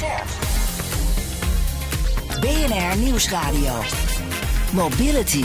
Scherp. BNR Nieuwsradio. Mobility.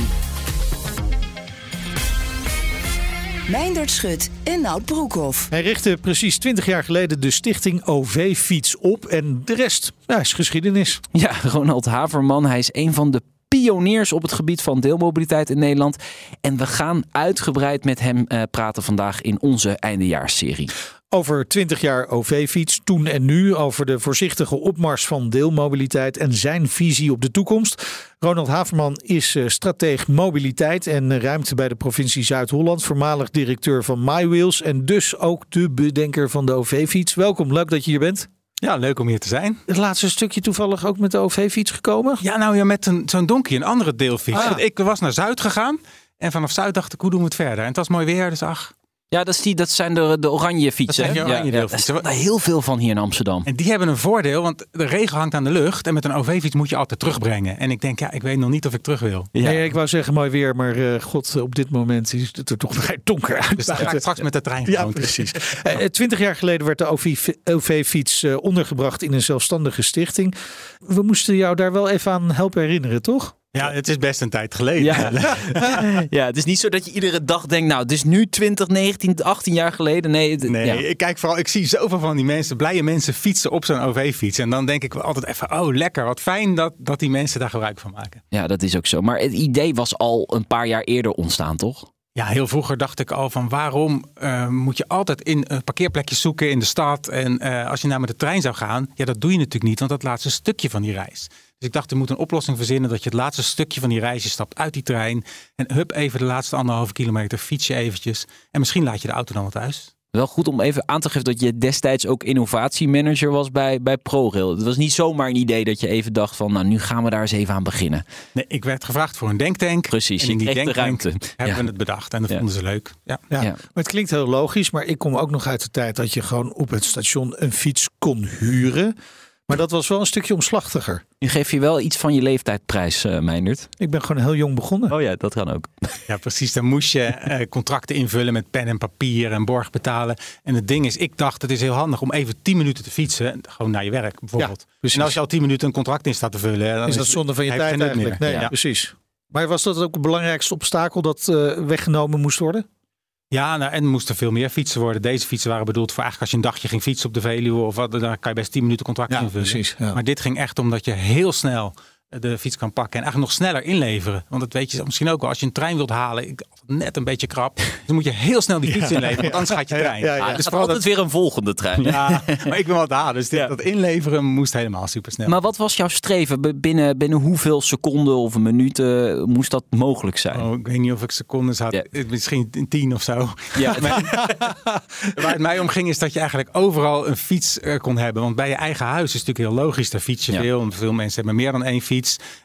Meindert Schut en Nout Broekhoff. Hij richtte precies 20 jaar geleden de stichting OV-fiets op en de rest ja, is geschiedenis. Ja, Ronald Haverman, hij is een van de pioniers op het gebied van deelmobiliteit in Nederland. En we gaan uitgebreid met hem uh, praten vandaag in onze eindejaarsserie. Over 20 jaar OV-fiets, toen en nu. Over de voorzichtige opmars van deelmobiliteit en zijn visie op de toekomst. Ronald Haverman is uh, strateeg mobiliteit en ruimte bij de provincie Zuid-Holland. Voormalig directeur van MyWheels en dus ook de bedenker van de OV-fiets. Welkom, leuk dat je hier bent. Ja, leuk om hier te zijn. Het laatste stukje toevallig ook met de OV-fiets gekomen? Ja, nou ja, met een, zo'n donkey, een andere deelfiets. Ah. Ik was naar Zuid gegaan en vanaf Zuid dacht ik, hoe doen we het verder? En het was mooi weer, dus ach, ja, dat, is die, dat zijn de, de oranje fietsen. Dat zijn oranje ja, er zijn heel veel van hier in Amsterdam. En die hebben een voordeel, want de regen hangt aan de lucht. En met een OV-fiets moet je altijd terugbrengen. En ik denk, ja, ik weet nog niet of ik terug wil. Ja, nee, ik wou zeggen mooi weer, maar uh, god, op dit moment is het er toch vrij donker uit. Dus dan ga ik straks met de trein Ja, precies. Eh, twintig jaar geleden werd de OV-fiets uh, ondergebracht in een zelfstandige stichting. We moesten jou daar wel even aan helpen herinneren, toch? Ja, het is best een tijd geleden. Ja. ja, het is niet zo dat je iedere dag denkt, nou, het is nu 20, 19, 18 jaar geleden. Nee, nee ja. ik kijk vooral, ik zie zoveel van die mensen, blije mensen fietsen op zo'n OV-fiets. En dan denk ik altijd even, oh lekker, wat fijn dat, dat die mensen daar gebruik van maken. Ja, dat is ook zo. Maar het idee was al een paar jaar eerder ontstaan, toch? Ja, heel vroeger dacht ik al van waarom uh, moet je altijd in een parkeerplekje zoeken in de stad. En uh, als je nou met de trein zou gaan, ja, dat doe je natuurlijk niet, want dat laatste stukje van die reis. Dus ik dacht, er moet een oplossing verzinnen dat je het laatste stukje van die reis, je stapt uit die trein en hup, even de laatste anderhalve kilometer, fiets je eventjes. En misschien laat je de auto dan wel thuis. Wel goed om even aan te geven dat je destijds ook innovatiemanager was bij, bij ProRail. Het was niet zomaar een idee dat je even dacht van, nou nu gaan we daar eens even aan beginnen. Nee, ik werd gevraagd voor een denktank. Precies, en in die denktank ruimte. hebben we het bedacht en dat ja. vonden ze leuk. Ja. Ja. ja. maar het klinkt heel logisch, maar ik kom ook nog uit de tijd dat je gewoon op het station een fiets kon huren. Maar dat was wel een stukje omslachtiger. Nu geef je wel iets van je leeftijdprijs, uh, Meindert. Ik ben gewoon heel jong begonnen. Oh ja, dat kan ook. Ja, precies. Dan moest je uh, contracten invullen met pen en papier en borg betalen. En het ding is, ik dacht het is heel handig om even 10 minuten te fietsen. Gewoon naar je werk bijvoorbeeld. Ja, en als je al 10 minuten een contract in staat te vullen. Dan is dat zonde van je tijd eigenlijk. Nee, ja. precies. Maar was dat ook het belangrijkste obstakel dat uh, weggenomen moest worden? Ja, nou, en er moesten veel meer fietsen worden. Deze fietsen waren bedoeld voor eigenlijk als je een dagje ging fietsen op de Veluwe of wat, dan kan je best 10 minuten contract ja, invullen. Precies, ja. Maar dit ging echt omdat je heel snel de fiets kan pakken en eigenlijk nog sneller inleveren. Want dat weet je misschien ook wel. Als je een trein wilt halen, ik, net een beetje krap. Dan moet je heel snel die fiets ja, inleveren, want anders gaat je trein. Ja, ja, ja. dus altijd dat... weer een volgende trein. Ja, maar ik ben wat halen. Dus dit, dat inleveren moest helemaal super snel. Maar wat was jouw streven? Binnen, binnen hoeveel seconden of minuten moest dat mogelijk zijn? Oh, ik weet niet of ik secondes had. Misschien tien of zo. Ja. Waar het mij om ging is dat je eigenlijk overal een fiets kon hebben. Want bij je eigen huis is het natuurlijk heel logisch. Daar fiets je veel. En veel mensen hebben meer dan één fiets.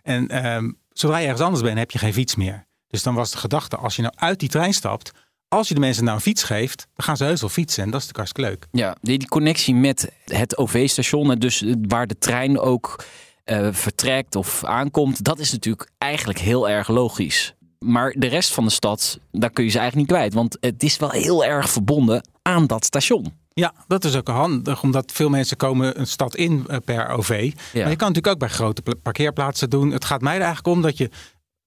En um, zodra je ergens anders bent, heb je geen fiets meer. Dus dan was de gedachte, als je nou uit die trein stapt, als je de mensen nou een fiets geeft, dan gaan ze heus wel fietsen. En dat is natuurlijk hartstikke leuk. Ja, die, connectie met het OV-station, dus waar de trein ook uh, vertrekt of aankomt, dat is natuurlijk eigenlijk heel erg logisch. Maar de rest van de stad, daar kun je ze eigenlijk niet kwijt. Want het is wel heel erg verbonden aan dat station. Ja, dat is ook handig, omdat veel mensen komen een stad in per OV. Ja. Maar je kan natuurlijk ook bij grote parkeerplaatsen doen. Het gaat mij er eigenlijk om dat je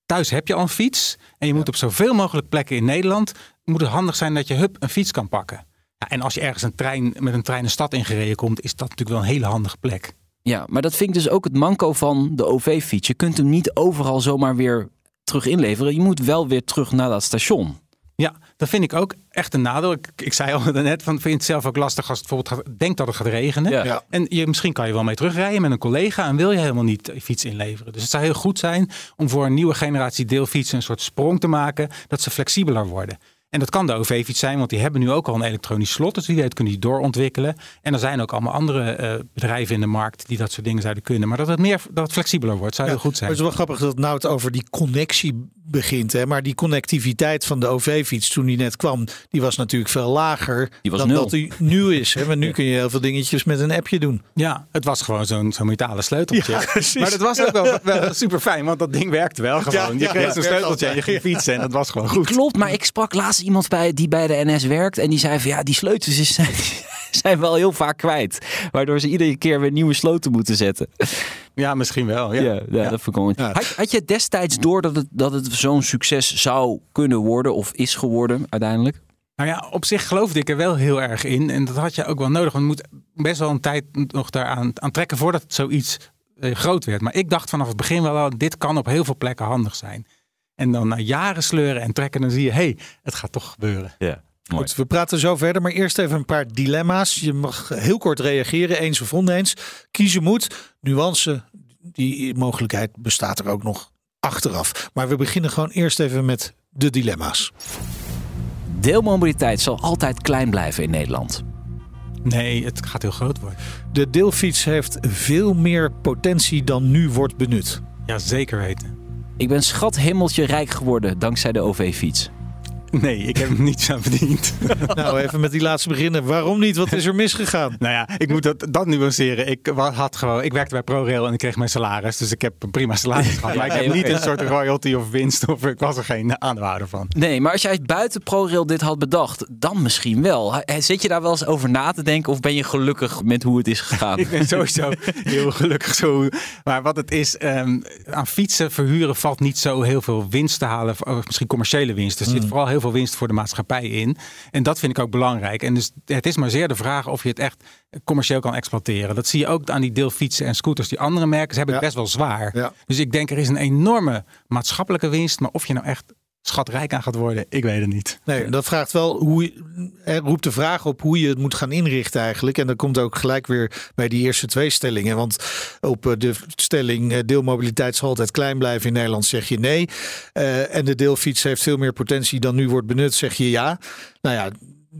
thuis heb je al een fiets en je moet op zoveel mogelijk plekken in Nederland moet het handig zijn dat je hup een fiets kan pakken. Ja, en als je ergens een trein met een trein een stad ingereden komt, is dat natuurlijk wel een hele handige plek. Ja, maar dat vind ik dus ook het manco van de OV-fiets. Je kunt hem niet overal zomaar weer terug inleveren. Je moet wel weer terug naar dat station. Ja, dat vind ik ook echt een nadeel. Ik, ik zei al net, van, vind je het zelf ook lastig als het bijvoorbeeld gaat, denkt dat het gaat regenen. Ja. En je, misschien kan je wel mee terugrijden met een collega en wil je helemaal niet fiets inleveren. Dus het zou heel goed zijn om voor een nieuwe generatie deelfietsen een soort sprong te maken, dat ze flexibeler worden. En dat kan de OV-fiets zijn, want die hebben nu ook al een elektronisch slot. Dus wie weet kunnen die doorontwikkelen. En er zijn ook allemaal andere uh, bedrijven in de markt die dat soort dingen zouden kunnen. Maar dat het meer dat het flexibeler wordt, zou heel goed zijn. Het is wel grappig dat nou het over die connectie begint. Hè? Maar die connectiviteit van de OV-fiets toen die net kwam, die was natuurlijk veel lager dan dat die nu is. Hè? Maar nu kun je heel veel dingetjes met een appje doen. Ja, het was gewoon zo'n zo'n metalen sleuteltje. Ja, maar dat was ook wel, wel super fijn, want dat ding werkte wel gewoon. je kreeg zo'n sleuteltje en je ging fietsen en dat was gewoon goed. Klopt, maar ik sprak laatst iemand bij die bij de NS werkt en die zei van ja, die sleutels zijn, zijn wel heel vaak kwijt. Waardoor ze iedere keer weer nieuwe sloten moeten zetten. Ja, misschien wel. Ja, ja, ja, dat vond ik had, had, je destijds door dat het, dat het zo'n succes zou kunnen worden of is geworden uiteindelijk? Nou ja, op zich geloofde ik er wel heel erg in. En dat had je ook wel nodig. Want je moet best wel een tijd nog daaraan aan trekken voordat het zoiets eh, groot werd. Maar ik dacht vanaf het begin wel, dit kan op heel veel plekken handig zijn. En dan na jaren sleuren en trekken, dan zie je, hé, hey, het gaat toch gebeuren. Ja. Goed, we praten zo verder, maar eerst even een paar dilemma's. Je mag heel kort reageren, eens of oneens. Kiezen moet, nuance, die mogelijkheid bestaat er ook nog achteraf. Maar we beginnen gewoon eerst even met de dilemma's. Deelmobiliteit zal altijd klein blijven in Nederland. Nee, het gaat heel groot worden. De deelfiets heeft veel meer potentie dan nu wordt benut. Ja, zeker weten. Ik ben schat hemeltje rijk geworden dankzij de OV-fiets. Nee, ik heb hem niets aan verdiend. nou, even met die laatste beginnen. Waarom niet? Wat is er misgegaan? nou ja, ik moet dat, dat nuanceren. Ik, had gewoon, ik werkte bij ProRail en ik kreeg mijn salaris. Dus ik heb een prima salaris gehad. Maar ik heb niet een soort royalty of winst. Of ik was er geen aandeelhouder van. Nee, maar als jij buiten ProRail dit had bedacht, dan misschien wel. Zit je daar wel eens over na te denken? Of ben je gelukkig met hoe het is gegaan? ik ben sowieso heel gelukkig zo. Maar wat het is, um, aan fietsen verhuren valt niet zo heel veel winst te halen. Of misschien commerciële winst. Er zit mm. vooral heel veel winst voor de maatschappij in. En dat vind ik ook belangrijk. En dus het is maar zeer de vraag of je het echt commercieel kan exploiteren. Dat zie je ook aan die deelfietsen en scooters. Die andere merken ze hebben het best wel zwaar. Dus ik denk er is een enorme maatschappelijke winst. Maar of je nou echt schatrijk aan gaat worden, ik weet het niet. Nee, dat vraagt wel hoe er roept de vraag op hoe je het moet gaan inrichten eigenlijk. En dan komt ook gelijk weer bij die eerste twee stellingen. Want op eh, de stelling eh, deelmobiliteit zal altijd klein blijven in Nederland zeg je nee. Uh, en de deelfiets heeft veel meer potentie dan nu wordt benut, zeg je ja. Nou ja,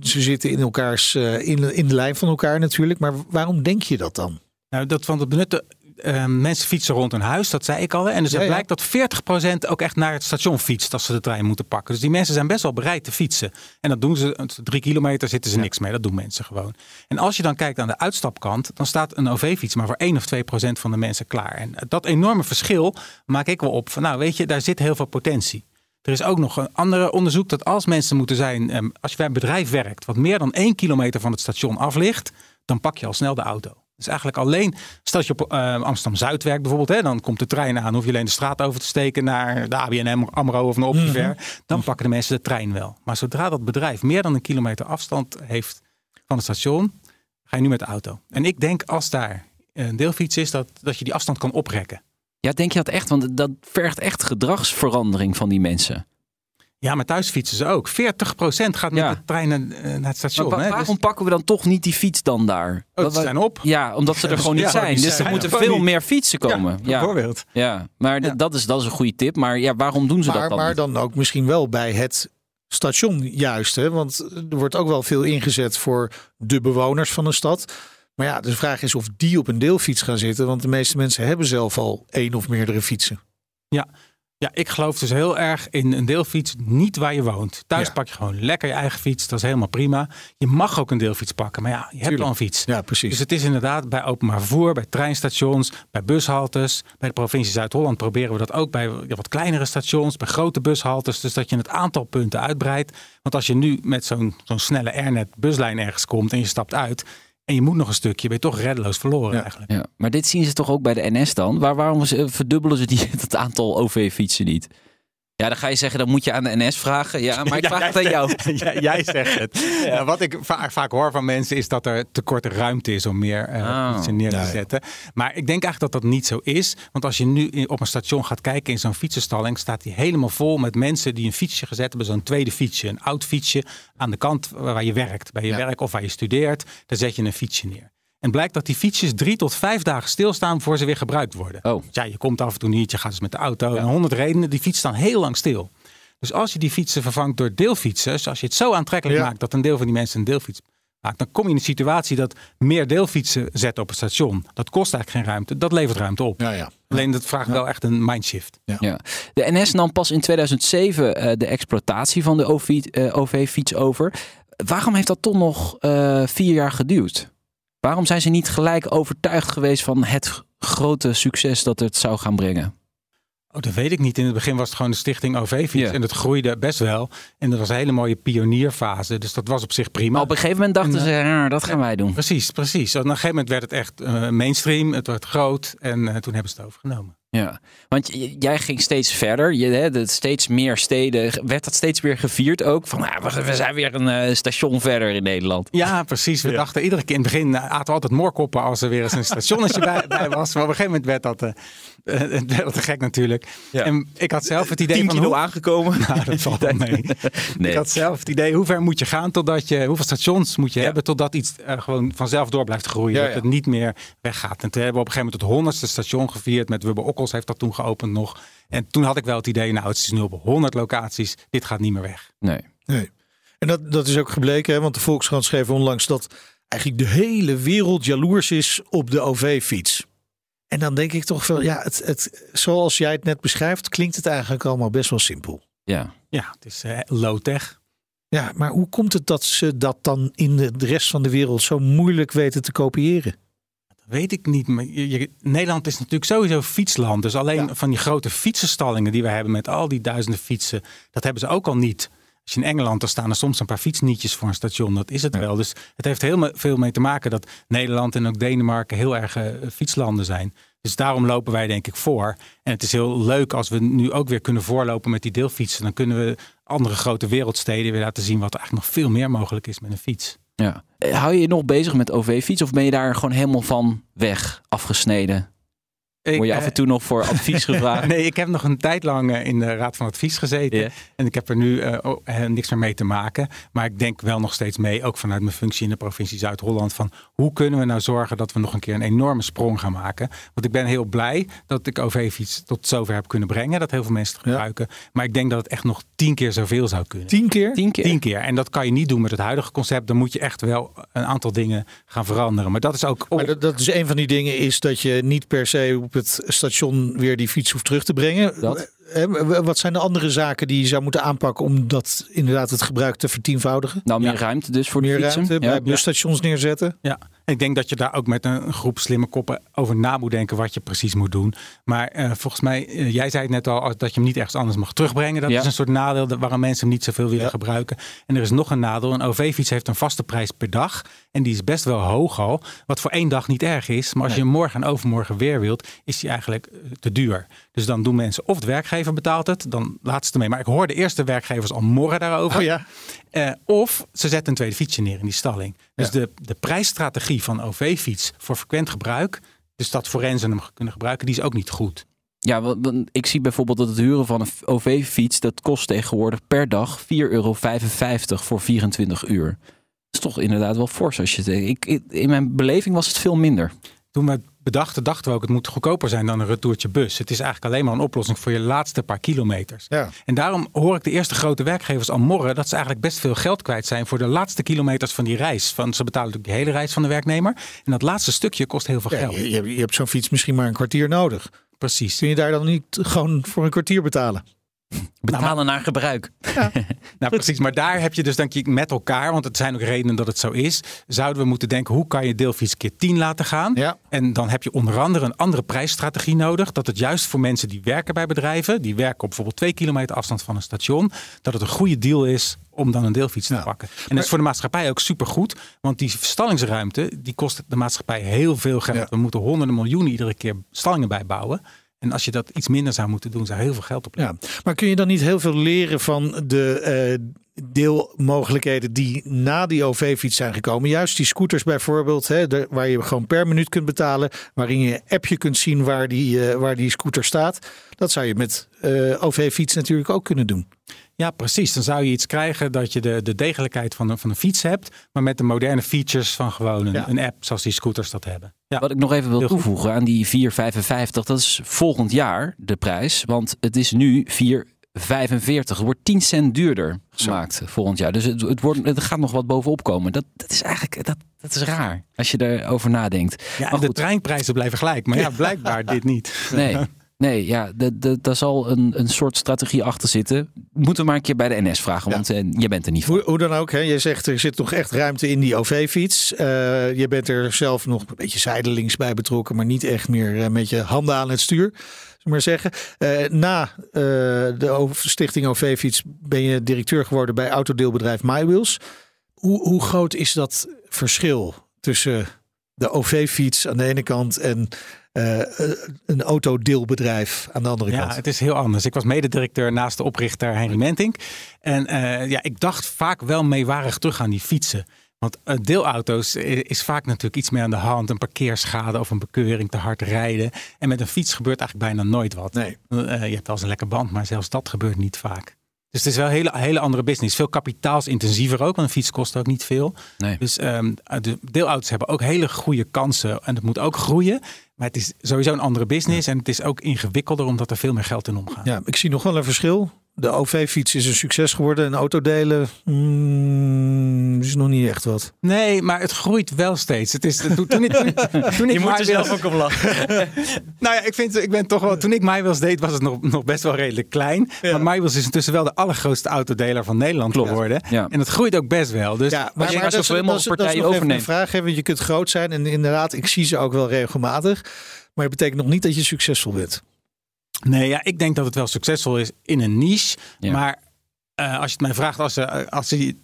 ze zitten in elkaars in, in de lijn van elkaar natuurlijk. Maar waarom denk je dat dan? Nou, dat van het benutten uh, mensen fietsen rond hun huis, dat zei ik al. En dus het blijkt dat 40% ook echt naar het station fietst als ze de trein moeten pakken. Dus die mensen zijn best wel bereid te fietsen. En dat doen ze, drie kilometer zitten ze niks mee. Dat doen mensen gewoon. En als je dan kijkt aan de uitstapkant, dan staat een OV-fiets maar voor 1 of 2% van de mensen klaar. En dat enorme verschil maak ik wel op van, nou weet je, daar zit heel veel potentie. Er is ook nog een andere onderzoek dat als mensen moeten zijn, ehm, als je bij een bedrijf werkt wat meer dan 1 kilometer van het station af ligt, dan pak je al snel de auto. Dus eigenlijk alleen, stel je op uh, Amsterdam-Zuid werkt bijvoorbeeld, hè, dan komt de trein aan, hoef je alleen de straat over te steken naar de ABN AMRO of naar Optiver. Mm Dan pakken de mensen de trein wel. Maar zodra dat bedrijf meer dan een kilometer afstand heeft van het station, ga je nu met de auto. En ik denk als daar een deelfiets is, dat, dat je die afstand kan oprekken. Ja, denk je dat echt? Want dat vergt echt gedragsverandering van die mensen. Ja, maar thuis fietsen ze ook. 40% gaat met de trein eh, naar het station. Maar waarom dus- pakken we dan toch niet die fiets dan daar? Oh, ze zijn op. Ja, omdat ze er gewoon niet zijn. Dus er moeten veel meer fietsen komen. Ja, bijvoorbeeld. Ja, maar Dat, is, dat is een goede tip. Maar ja, waarom doen ze dat dan Maar dan ook misschien wel bij het station juist. Hè? Want er wordt ook wel veel ingezet voor de bewoners van een stad. Maar ja, de vraag is of die op een deelfiets gaan zitten. Want de meeste mensen hebben zelf al één of meerdere fietsen. Ja, ja, ik geloof dus heel erg in een deelfiets niet waar je woont. Thuis pak je gewoon lekker je eigen fiets. Dat is helemaal prima. Je mag ook een deelfiets pakken. Maar ja, je hebt al een fiets. Ja, precies. Dus het is inderdaad bij openbaar vervoer, bij treinstations, bij bushaltes. Bij de provincie Zuid-Holland proberen we dat ook bij wat kleinere stations, bij grote bushaltes. Dus dat je het aantal punten uitbreidt. Want als je nu met zo'n zo'n snelle Airnet buslijn ergens komt en je stapt uit en je moet nog een stukje, ben je toch reddeloos verloren eigenlijk. Ja. Maar dit zien ze toch ook bij de NS dan? Waar, waarom verdubbelen ze die, het aantal OV-fietsen niet? Ja, dan ga je zeggen, dan moet je aan de NS vragen. Ja, maar ik vraag het aan jou. jij zegt het. Nou, wat ik vaak, vaak, hoor van mensen is dat er tekort ruimte is om meer uh, oh. neer te zetten. Maar ik denk eigenlijk dat dat niet zo is. Want als je nu op een station gaat kijken in zo'n fietsenstalling, staat die helemaal vol met mensen die een fietsje gezet hebben. Zo'n tweede fietsje, een oud fietsje aan de kant waar je werkt. Bij je werk of waar je studeert, daar zet je een fietsje neer. En blijkt dat die fietsjes drie tot vijf dagen stilstaan voor ze weer gebruikt worden. Oh. Ja, je komt af en toe niet, je gaat dus met de auto. En honderd redenen, die fiets staan heel lang stil. Dus als je die fietsen vervangt door deelfietsen, dus als je het zo aantrekkelijk maakt dat een deel van die mensen een deelfiets maakt, dan kom je in een situatie dat meer deelfietsen zetten op het station. Dat kost eigenlijk geen ruimte, dat levert ruimte op. Ja, ja. Alleen dat vraagt wel echt een mindshift. Ja. ja. De NS nam pas in 2007 uh, de exploitatie van de OV-fiets uh, over. Waarom heeft dat toch nog uh, vier jaar geduurd? Waarom zijn ze niet gelijk overtuigd geweest van het grote succes dat het zou gaan brengen? Oh, dat weet ik niet. In het begin was het gewoon de stichting OV-fiets. En het groeide best wel. En dat was een hele mooie pionierfase. Dus dat was op zich prima. Maar op een gegeven moment dachten ze, ja, dat gaan wij doen. Precies, precies. En op een gegeven moment werd het echt uh, mainstream. Het werd groot. En uh, toen hebben ze het overgenomen. Ja, want jij ging steeds verder. Je, hè, steeds meer steden. Werd dat steeds weer gevierd ook? Van nou, we zijn weer een uh, station verder in Nederland. Ja, precies. We ja. dachten iedere keer in het begin aten we altijd moorkoppen als er weer eens een stationnetje bij, bij, was. Maar op een gegeven moment werd dat, uh, werd te gek natuurlijk. Ja. En ik had zelf het idee 10 van kilo hoe... aangekomen. Nou, dat valt wel mee. nee. Ik had zelf het idee hoe ver moet je gaan totdat je hoeveel stations moet je ja. hebben totdat iets uh, gewoon vanzelf door blijft groeien. Ja, dat het niet meer weggaat. En toen hebben we op een gegeven moment het honderdste station gevierd met Wubbe Okkels heeft dat toen geopend nog. En toen had ik wel het idee, nou het is nu op 100 locaties, dit gaat niet meer weg. Nee. nee. En dat, dat is ook gebleken, hè? want de Volkskrant schreef onlangs dat eigenlijk de hele wereld jaloers is op de OV-fiets. En dan denk ik toch wel, ja, het, het, zoals jij het net beschrijft, klinkt het eigenlijk allemaal best wel simpel. Ja, ja het is uh, low-tech. Ja, maar hoe komt het dat ze dat dan in de, rest van de wereld zo moeilijk weten te kopiëren? Weet ik niet. Maar je, Nederland is natuurlijk sowieso fietsland. Dus alleen ja. van die grote fietsenstallingen die we hebben met al die duizenden fietsen, dat hebben ze ook al niet. Als je in Engeland, dan staan er soms een paar fietsnietjes voor een station. Dat is het ja. wel. Dus het heeft heel veel mee te maken dat Nederland en ook Denemarken heel erg uh, fietslanden zijn. Dus daarom lopen wij denk ik voor. En het is heel leuk als we nu ook weer kunnen voorlopen met die deelfietsen. Dan kunnen we andere grote wereldsteden weer laten zien wat er eigenlijk nog veel meer mogelijk is met een fiets. Ja. Hou je je nog bezig met OV-fiets of ben je daar gewoon helemaal van weg, afgesneden? Ik, Word je af en toe nog voor advies gevraagd? nee, ik heb nog een tijd lang in de Raad van Advies gezeten. Yeah. En ik heb er nu uh, oh, niks meer mee te maken. Maar ik denk wel nog steeds mee, ook vanuit mijn functie in de provincie Zuid-Holland, van hoe kunnen we nou zorgen dat we nog een keer een enorme sprong gaan maken. Want ik ben heel blij dat ik OV-fiets tot zover heb kunnen brengen. Dat heel veel mensen het gebruiken. Ja. Maar ik denk dat het echt nog tien keer zoveel zou kunnen. Tien keer? Tien keer. Tien keer. En dat kan je niet doen met het huidige concept. Dan moet je echt wel een aantal dingen gaan veranderen. Maar dat is ook... Maar dat, dat is een van die dingen is dat je niet per se het station weer die fiets hoeft terug te brengen. Wat zijn de andere zaken die je zou moeten aanpakken om dat inderdaad het gebruik te vertienvoudigen? Nou, meer ja. ruimte dus voor meer de fietsen. ruimte bij busstations neerzetten. Ja, ik denk dat je daar ook met een groep slimme koppen over na moet denken wat je precies moet doen. Maar uh, volgens mij, uh, jij zei het net al, dat je hem niet ergens anders mag terugbrengen. Dat is een soort nadeel waarom mensen hem niet zoveel willen gebruiken. En er is nog een nadeel. Een OV-fiets heeft een vaste prijs per dag. En die is best wel hoog al. Wat voor één dag niet erg is. Maar als je hem morgen en overmorgen weer wilt, is die eigenlijk eh, te duur. Dus dan doen mensen of de werkgever betaalt het, dan laat ze het mee. Maar ik hoorde eerst de werkgevers al morgen daarover. Oh ja. Uh, of ze zetten een tweede fietsje neer in die stalling. Dus ja. de, de prijsstrategie van OV-fiets voor frequent gebruik, dus dat forensen hem kunnen gebruiken, die is ook niet goed. Ja, want ik zie bijvoorbeeld dat het huren van een OV-fiets, dat kost tegenwoordig per dag 4,55 euro voor 24 uur. Dat is toch inderdaad wel fors als je het ik, In mijn beleving was het veel minder. Toen we bedachten, dachten we ook, het moet goedkoper zijn dan een retourtje bus. Het is eigenlijk alleen maar een oplossing voor je laatste paar kilometers. Ja. En daarom hoor ik de eerste grote werkgevers al morren dat ze eigenlijk best veel geld kwijt zijn voor de laatste kilometers van die reis. Van, ze betalen natuurlijk de hele reis van de werknemer. En dat laatste stukje kost heel veel ja, geld. Je, je, je hebt zo'n fiets misschien maar een kwartier nodig. Precies. Kun je daar dan niet gewoon voor een kwartier betalen? Betalen nou, naar gebruik. Ja. nou, precies. Maar daar heb je dus denk ik met elkaar, want het zijn ook redenen dat het zo is. Zouden we moeten denken, hoe kan je deelfiets keer 10 laten gaan? Ja. En dan heb je onder andere een andere prijsstrategie nodig. Dat het juist voor mensen die werken bij bedrijven, die werken op bijvoorbeeld twee kilometer afstand van een station, dat het een goede deal is om dan een deelfiets te Ja. pakken. En dat is voor de maatschappij ook supergoed, want die stallingsruimte, die kost de maatschappij heel veel geld. Ja. We moeten honderden miljoenen iedere keer stallingen bijbouwen. En als je dat iets minder zou moeten doen, zou heel veel geld op. Ja, maar kun je dan niet heel veel leren van de eh, deelmogelijkheden die na die OV-fiets zijn gekomen? Juist die scooters bijvoorbeeld, hè, waar je gewoon per minuut kunt betalen, waarin je appje kunt zien waar die, eh, waar die scooter staat. Dat zou je met eh, OV-fiets natuurlijk ook kunnen doen. Ja, precies. Dan zou je iets krijgen dat je de, de degelijkheid van een, van een fiets hebt, maar met de moderne features van gewoon een, Ja. een app zoals die scooters dat hebben. Ja. Wat ik nog even wil Heel goed. toevoegen aan die 4,55, dat is volgend jaar de prijs. Want het is nu 45. Het wordt 10 cent duurder gemaakt volgend jaar. Dus het, het, wordt, het gaat nog wat bovenop komen. Dat, dat is eigenlijk dat, dat is raar als je erover nadenkt. Ja, maar de treinprijzen blijven gelijk. Maar ja, blijkbaar dit niet. Nee. Nee, ja, daar zal een, een soort strategie achter zitten. Moeten we maar een keer bij de NS vragen, want ja. Eh, je bent er niet voor. Hoe, hoe, dan ook, hè? je zegt er zit nog echt ruimte in die OV-fiets. Uh, je bent er zelf nog een beetje zijdelings bij betrokken, maar niet echt meer uh, met je handen aan het stuur. Maar zeggen. Uh, na de stichting OV-fiets ben je directeur geworden bij autodeelbedrijf MyWheels. Hoe, hoe groot is dat verschil tussen de OV-fiets aan de ene kant en uh, een autodeelbedrijf aan de andere ja, kant. Ja, het is heel anders. Ik was mededirecteur naast de oprichter Henry Mentink. En uh, ja, ik dacht vaak wel meewarig terug aan die fietsen. Want deelauto's is vaak natuurlijk iets meer aan de hand. Een parkeerschade of een bekeuring te hard rijden. En met een fiets gebeurt eigenlijk bijna nooit wat. Nee. je hebt wel eens een lekker band, maar zelfs dat gebeurt niet vaak. Dus het is wel een hele, hele andere business. Veel kapitaalsintensiever ook, want een fiets kost ook niet veel. Nee. Dus um, de deelauto's hebben ook hele goede kansen. En het moet ook groeien. Maar het is sowieso een andere business. En het is ook ingewikkelder omdat er veel meer geld in omgaat. Ja, ik zie nog wel een verschil. De OV-fiets is een succes geworden en autodelen mm, is nog niet echt wat. Nee, maar het groeit wel steeds. Het is, toen, toen, ik, toen, toen ik Je moet er zelf ook op lachen. nou ja, ik, vind, ik ben toch wel... Toen ik MyWheels deed, was het nog, nog best wel redelijk klein. Ja. Maar MyWheels is intussen wel de allergrootste autodeler van Nederland geworden. Ja. En het groeit ook best wel. Dus ja, maar, je maar maar dat, dat, is, mogelijk dat is partijen nog even een vraag. Hè, want je kunt groot zijn en inderdaad, ik zie ze ook wel regelmatig. Maar het betekent nog niet dat je succesvol bent. Nee, ja, ik denk dat het wel succesvol is in een niche. Ja. Maar uh, als je het mij vraagt, als ze, als ze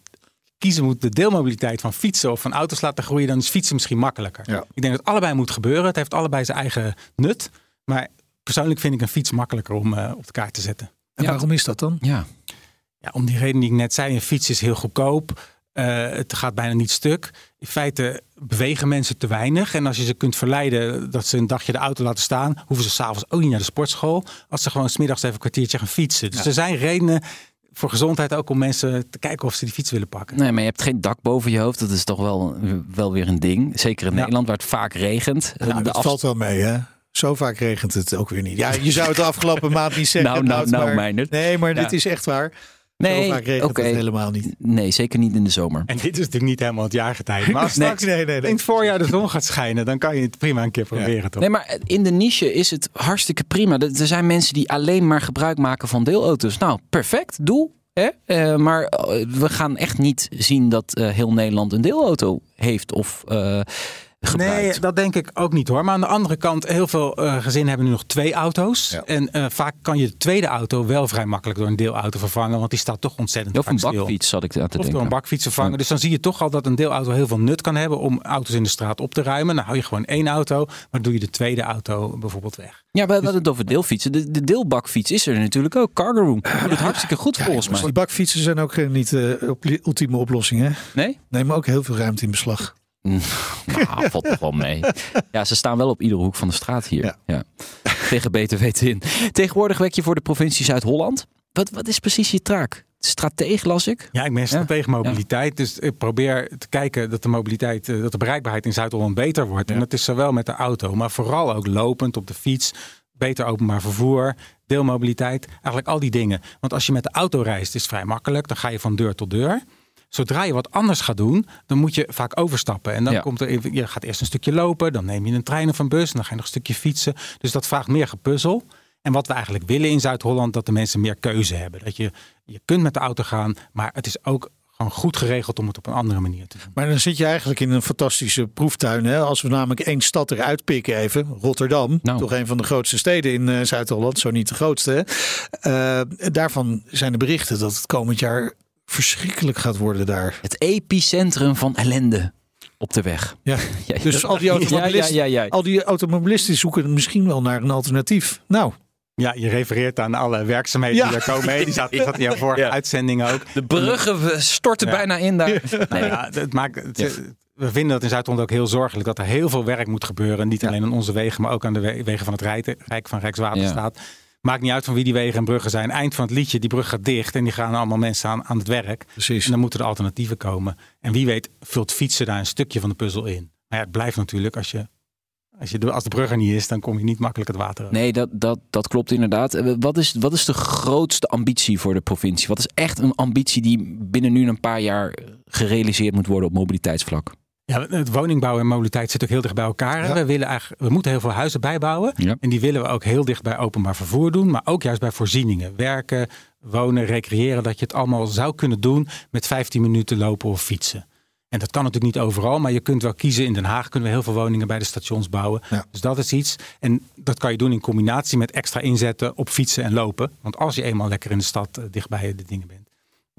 kiezen moet de deelmobiliteit van fietsen of van auto's laten groeien, dan is fietsen misschien makkelijker. Ja. Ik denk dat allebei moet gebeuren. Het heeft allebei zijn eigen nut. Maar persoonlijk vind ik een fiets makkelijker om uh, op de kaart te zetten. En Ja. waarom is dat dan? Ja. Ja, om die reden die ik net zei, een fiets is heel goedkoop. Uh, het gaat bijna niet stuk. In feite bewegen mensen te weinig. En als je ze kunt verleiden dat ze een dagje de auto laten staan, hoeven ze s'avonds ook niet naar de sportschool. Als ze gewoon smiddags even een kwartiertje gaan fietsen. Dus Ja. er zijn redenen voor gezondheid ook om mensen te kijken of ze die fiets willen pakken. Nee, maar je hebt geen dak boven je hoofd. Dat is toch wel, wel weer een ding. Zeker in Ja. Nederland, waar het vaak regent. Nou, de dat af- valt wel mee, hè? Zo vaak regent het ook weer niet. Ja, je zou het de afgelopen maand niet zeggen. Nou, nou, nou, maar-. Nee, maar Ja. dit is echt waar. Nee, regent oké. het helemaal niet. Nee, zeker niet in de zomer. En dit is natuurlijk niet helemaal het jaargetijde. Maar als Nee. straks Nee, nee, in het voorjaar de zon gaat schijnen, dan kan je het prima een keer proberen, toch? Nee, maar in de niche is het hartstikke prima. Er zijn mensen die alleen maar gebruik maken van deelauto's. Nou, perfect, doe. Hè? Eh, maar eh, we gaan echt niet zien dat eh, heel Nederland een deelauto heeft of eh gebruikt. Nee, dat denk ik ook niet hoor. Maar aan de andere kant, heel veel eh, gezinnen hebben nu nog twee auto's. Ja. En eh, vaak kan je de tweede auto wel vrij makkelijk door een deelauto vervangen. Want die staat toch ontzettend of een vaak stil. bakfiets zat ik aan te Of door denken. een bakfiets vervangen. Ja. Dus dan zie je toch al dat een deelauto heel veel nut kan hebben om auto's in de straat op te ruimen. Dan hou je gewoon één auto, maar doe je de tweede auto bijvoorbeeld weg. Ja, we hadden het over deelfietsen. De, de deelbakfiets is er natuurlijk ook. Cargo Room. Doet het hartstikke goed volgens Dus mij. die bakfietsen zijn ook eh, niet de ultieme oplossing, hè? Nee? Nemen ook heel veel ruimte in beslag. Nou, valt toch wel mee. Ja, ze staan wel op iedere hoek van de straat hier. Ja. Ja. Tegen beter weten in. Tegenwoordig werk je voor de provincie Zuid-Holland. Wat, wat is precies je taak? Strateeg las ik. Ja, ik ben stratege mobiliteit. Dus ik probeer te kijken dat de mobiliteit, eh, dat de bereikbaarheid in Zuid-Holland beter wordt. En dat is zowel met de auto, maar vooral ook lopend op de fiets. Beter openbaar vervoer, deelmobiliteit, eigenlijk al die dingen. Want als je met de auto reist, is het vrij makkelijk. Dan ga je van deur tot deur. Zodra je wat anders gaat doen, dan moet je vaak overstappen. En dan Ja. komt er even, je gaat eerst een stukje lopen, dan neem je een trein of een bus, en dan ga je nog een stukje fietsen. Dus dat vraagt meer gepuzzel. En wat we eigenlijk willen in Zuid-Holland, dat de mensen meer keuze hebben. Dat je, je kunt met de auto gaan, maar het is ook gewoon goed geregeld om het op een andere manier te doen. Maar dan zit je eigenlijk in een fantastische proeftuin. Hè? Als we namelijk één stad eruit pikken even. Rotterdam, Nou. toch een van de grootste steden in eh, Zuid-Holland. Zo niet de grootste. hè. Eh, daarvan zijn de berichten dat het komend jaar verschrikkelijk gaat worden daar. Het epicentrum van ellende op de weg. Ja. Ja, Dus al die automobilisten, ja, ja, ja. Al die automobilisten zoeken misschien wel naar een alternatief. Nou, Ja, je refereert aan alle werkzaamheden Ja. die er komen. Die zat, die zat in jouw vorige Ja. uitzending ook. De bruggen storten Ja. bijna in daar. Nou ja, het maakt, het- We vinden dat in Zuid-Holland ook heel zorgelijk dat er heel veel werk moet gebeuren. Niet alleen aan onze wegen, maar ook aan de we- wegen van het Rijk, Rijk van Rijkswaterstaat. Maakt niet uit van wie die wegen en bruggen zijn. Eind van het liedje, die brug gaat dicht en die gaan allemaal mensen aan, aan het werk. precies. En dan moeten er alternatieven komen. En wie weet vult fietsen daar een stukje van de puzzel in. Maar ja, het blijft natuurlijk als je Als, je, als de brug er niet is, dan kom je niet makkelijk het water over. Nee, dat, dat, dat klopt inderdaad. Eh, wat is, wat is de grootste ambitie voor de provincie? Wat is echt een ambitie die binnen nu een paar jaar gerealiseerd moet worden op mobiliteitsvlak? Ja, het woningbouw en mobiliteit zitten ook heel dicht bij elkaar. We, willen eigenlijk, we moeten heel veel huizen bijbouwen. En die willen we ook heel dicht bij openbaar vervoer doen. Maar ook juist bij voorzieningen. Werken, wonen, recreëren. Dat je het allemaal zou kunnen doen met 15 minuten lopen of fietsen. En dat kan natuurlijk niet overal, maar je kunt wel kiezen. In Den Haag kunnen we heel veel woningen bij de stations bouwen. Dus dat is iets. En dat kan je doen in combinatie met extra inzetten op fietsen en lopen. Want als je eenmaal lekker in de stad uh, dichtbij de dingen bent,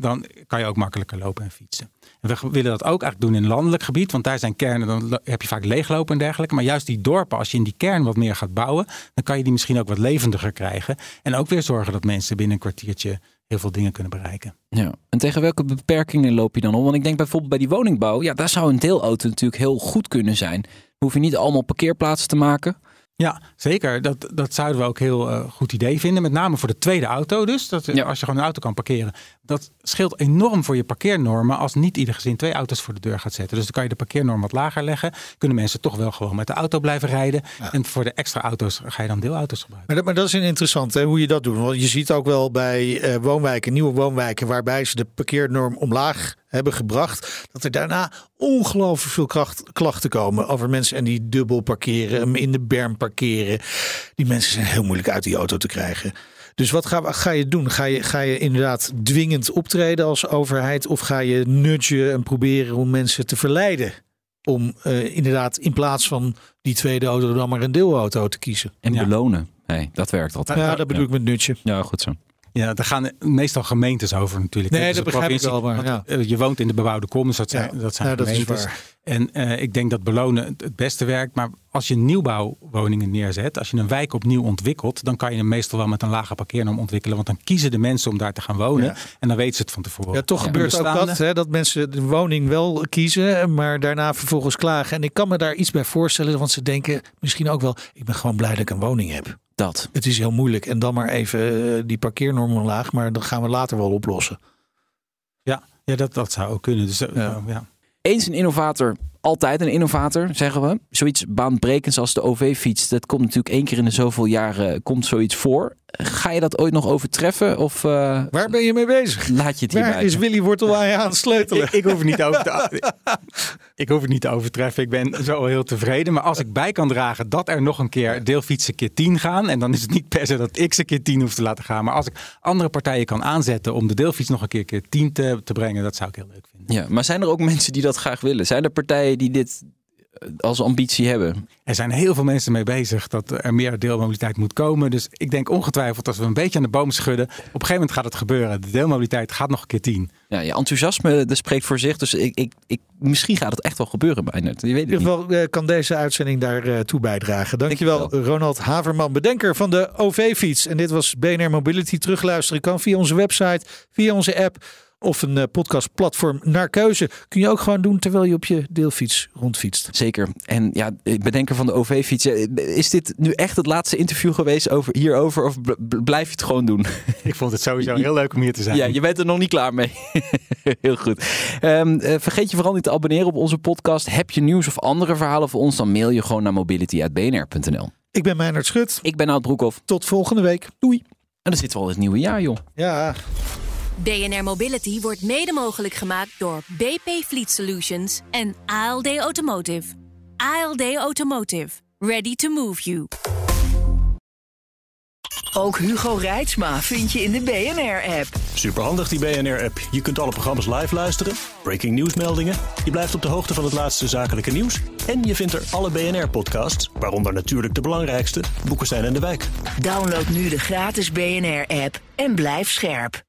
dan kan je ook makkelijker lopen en fietsen. En we willen dat ook eigenlijk doen in landelijk gebied, want daar zijn kernen, dan heb je vaak leeglopen en dergelijke. Maar juist die dorpen, als je in die kern wat meer gaat bouwen, dan kan je die misschien ook wat levendiger krijgen. En ook weer zorgen dat mensen binnen een kwartiertje heel veel dingen kunnen bereiken. Ja. En tegen welke beperkingen loop je dan om? Want ik denk bijvoorbeeld bij die woningbouw, ja, daar zou een deelauto natuurlijk heel goed kunnen zijn. Hoef je niet allemaal parkeerplaatsen te maken. Ja, zeker. Dat, dat zouden we ook heel uh, goed idee vinden. Met name voor de tweede auto dus. Dat, Als je gewoon een auto kan parkeren. Dat scheelt enorm voor je parkeernormen als niet ieder gezin twee auto's voor de deur gaat zetten. Dus dan kan je de parkeernorm wat lager leggen. Kunnen mensen toch wel gewoon met de auto blijven rijden. En voor de extra auto's ga je dan deelauto's gebruiken. Maar dat, maar dat is interessant hè, hoe je dat doet. Want je ziet ook wel bij uh, woonwijken, nieuwe woonwijken, waarbij ze de parkeernorm omlaag hebben gebracht. Dat er daarna ongelooflijk veel kracht, klachten komen over mensen en die dubbel parkeren, hem in de berm parkeren. Die mensen zijn heel moeilijk uit die auto te krijgen. Dus wat ga, ga je doen? Ga je, ga je inderdaad dwingend optreden als overheid? Of ga je nudgen en proberen om mensen te verleiden? Om uh, inderdaad in plaats van die tweede auto dan maar een deelauto te kiezen. En ja. belonen. Nee, dat werkt altijd. Ja, dat bedoel ik met nudgen. Ja, goed zo. Ja, daar gaan meestal gemeentes over natuurlijk. Nee, dat begrijp ik wel. Maar, ja. Je woont in de bebouwde commons, dat zijn, ja, dat zijn ja, gemeentes. Dat. En uh, ik denk dat belonen het beste werkt. Maar als je nieuwbouwwoningen neerzet, als je een wijk opnieuw ontwikkelt, dan kan je hem meestal wel met een lage parkeernorm ontwikkelen. Want dan kiezen de mensen om daar te gaan wonen. Ja. En dan weten ze het van tevoren. Ja, toch gebeurt ook dat, hè, dat mensen de woning wel kiezen, maar daarna vervolgens klagen. En ik kan me daar iets bij voorstellen, want ze denken misschien ook wel, ik ben gewoon blij dat ik een woning heb. Dat. Het is heel moeilijk. En dan maar even die parkeernorm omlaag, maar dat gaan we later wel oplossen. Ja, ja dat, dat zou ook kunnen. Dus, ja. ja. Eens een innovator, altijd een innovator, zeggen we. Zoiets baanbrekends als de OV-fiets, dat komt natuurlijk één keer in de zoveel jaren komt zoiets voor. Ga je dat ooit nog overtreffen? Of, uh, Waar ben je mee bezig? Laat je het Waar is Willy Wortel aan je aan het sleutelen? ik, ik, hoef het niet over te, ik hoef het niet te overtreffen. Ik ben zo heel tevreden. Maar als ik bij kan dragen dat er nog een keer deelfietsen keer 10 gaan. En dan is het niet per se dat ik ze keer 10 hoef te laten gaan. Maar als ik andere partijen kan aanzetten om de deelfiets nog een keer keer 10 te, te brengen. Dat zou ik heel leuk vinden. Ja, maar zijn er ook mensen die dat graag willen? Zijn er partijen die dit als ambitie hebben. Er zijn heel veel mensen mee bezig dat er meer deelmobiliteit moet komen. Dus ik denk ongetwijfeld als we een beetje aan de boom schudden. Op een gegeven moment gaat het gebeuren. De deelmobiliteit gaat nog een keer tien. Ja, je enthousiasme dat spreekt voor zich. Dus ik, ik, ik, misschien gaat het echt wel gebeuren bijna. Je weet In ieder geval uh, kan deze uitzending daartoe toe bijdragen. Dankjewel, Dankjewel, Ronald Haverman, bedenker van de OV-fiets. En dit was BNR Mobility. Terugluisteren kan via onze website, via onze app of een uh, podcastplatform naar keuze. Kun je ook gewoon doen terwijl je op je deelfiets rondfietst. Zeker. En ja, bedenker van de OV-fiets. Is dit nu echt het laatste interview geweest over, hierover? Of blijf je het gewoon doen? Ik vond het sowieso heel leuk om hier te zijn. Ja, je bent er nog niet klaar mee. heel goed. Um, uh, vergeet je vooral niet te abonneren op onze podcast. Heb je nieuws of andere verhalen voor ons? Dan mail je gewoon naar mobility.bnr.nl. Ik ben Meijnerd Schut. Ik ben Oud Broekhoff. Tot volgende week. Doei. En dan zitten we al het nieuwe jaar, joh. Ja. BNR Mobility wordt mede mogelijk gemaakt door BP Fleet Solutions en ALD Automotive. ALD Automotive. Ready to move you. Ook Hugo Reitsma vind je in de BNR-app. Superhandig die BNR-app. Je kunt alle programma's live luisteren, breaking nieuwsmeldingen. Je blijft op de hoogte van het laatste zakelijke nieuws. En je vindt er alle BNR-podcasts, waaronder natuurlijk de belangrijkste, Boeken zijn in de wijk. Download nu de gratis BNR-app en blijf scherp.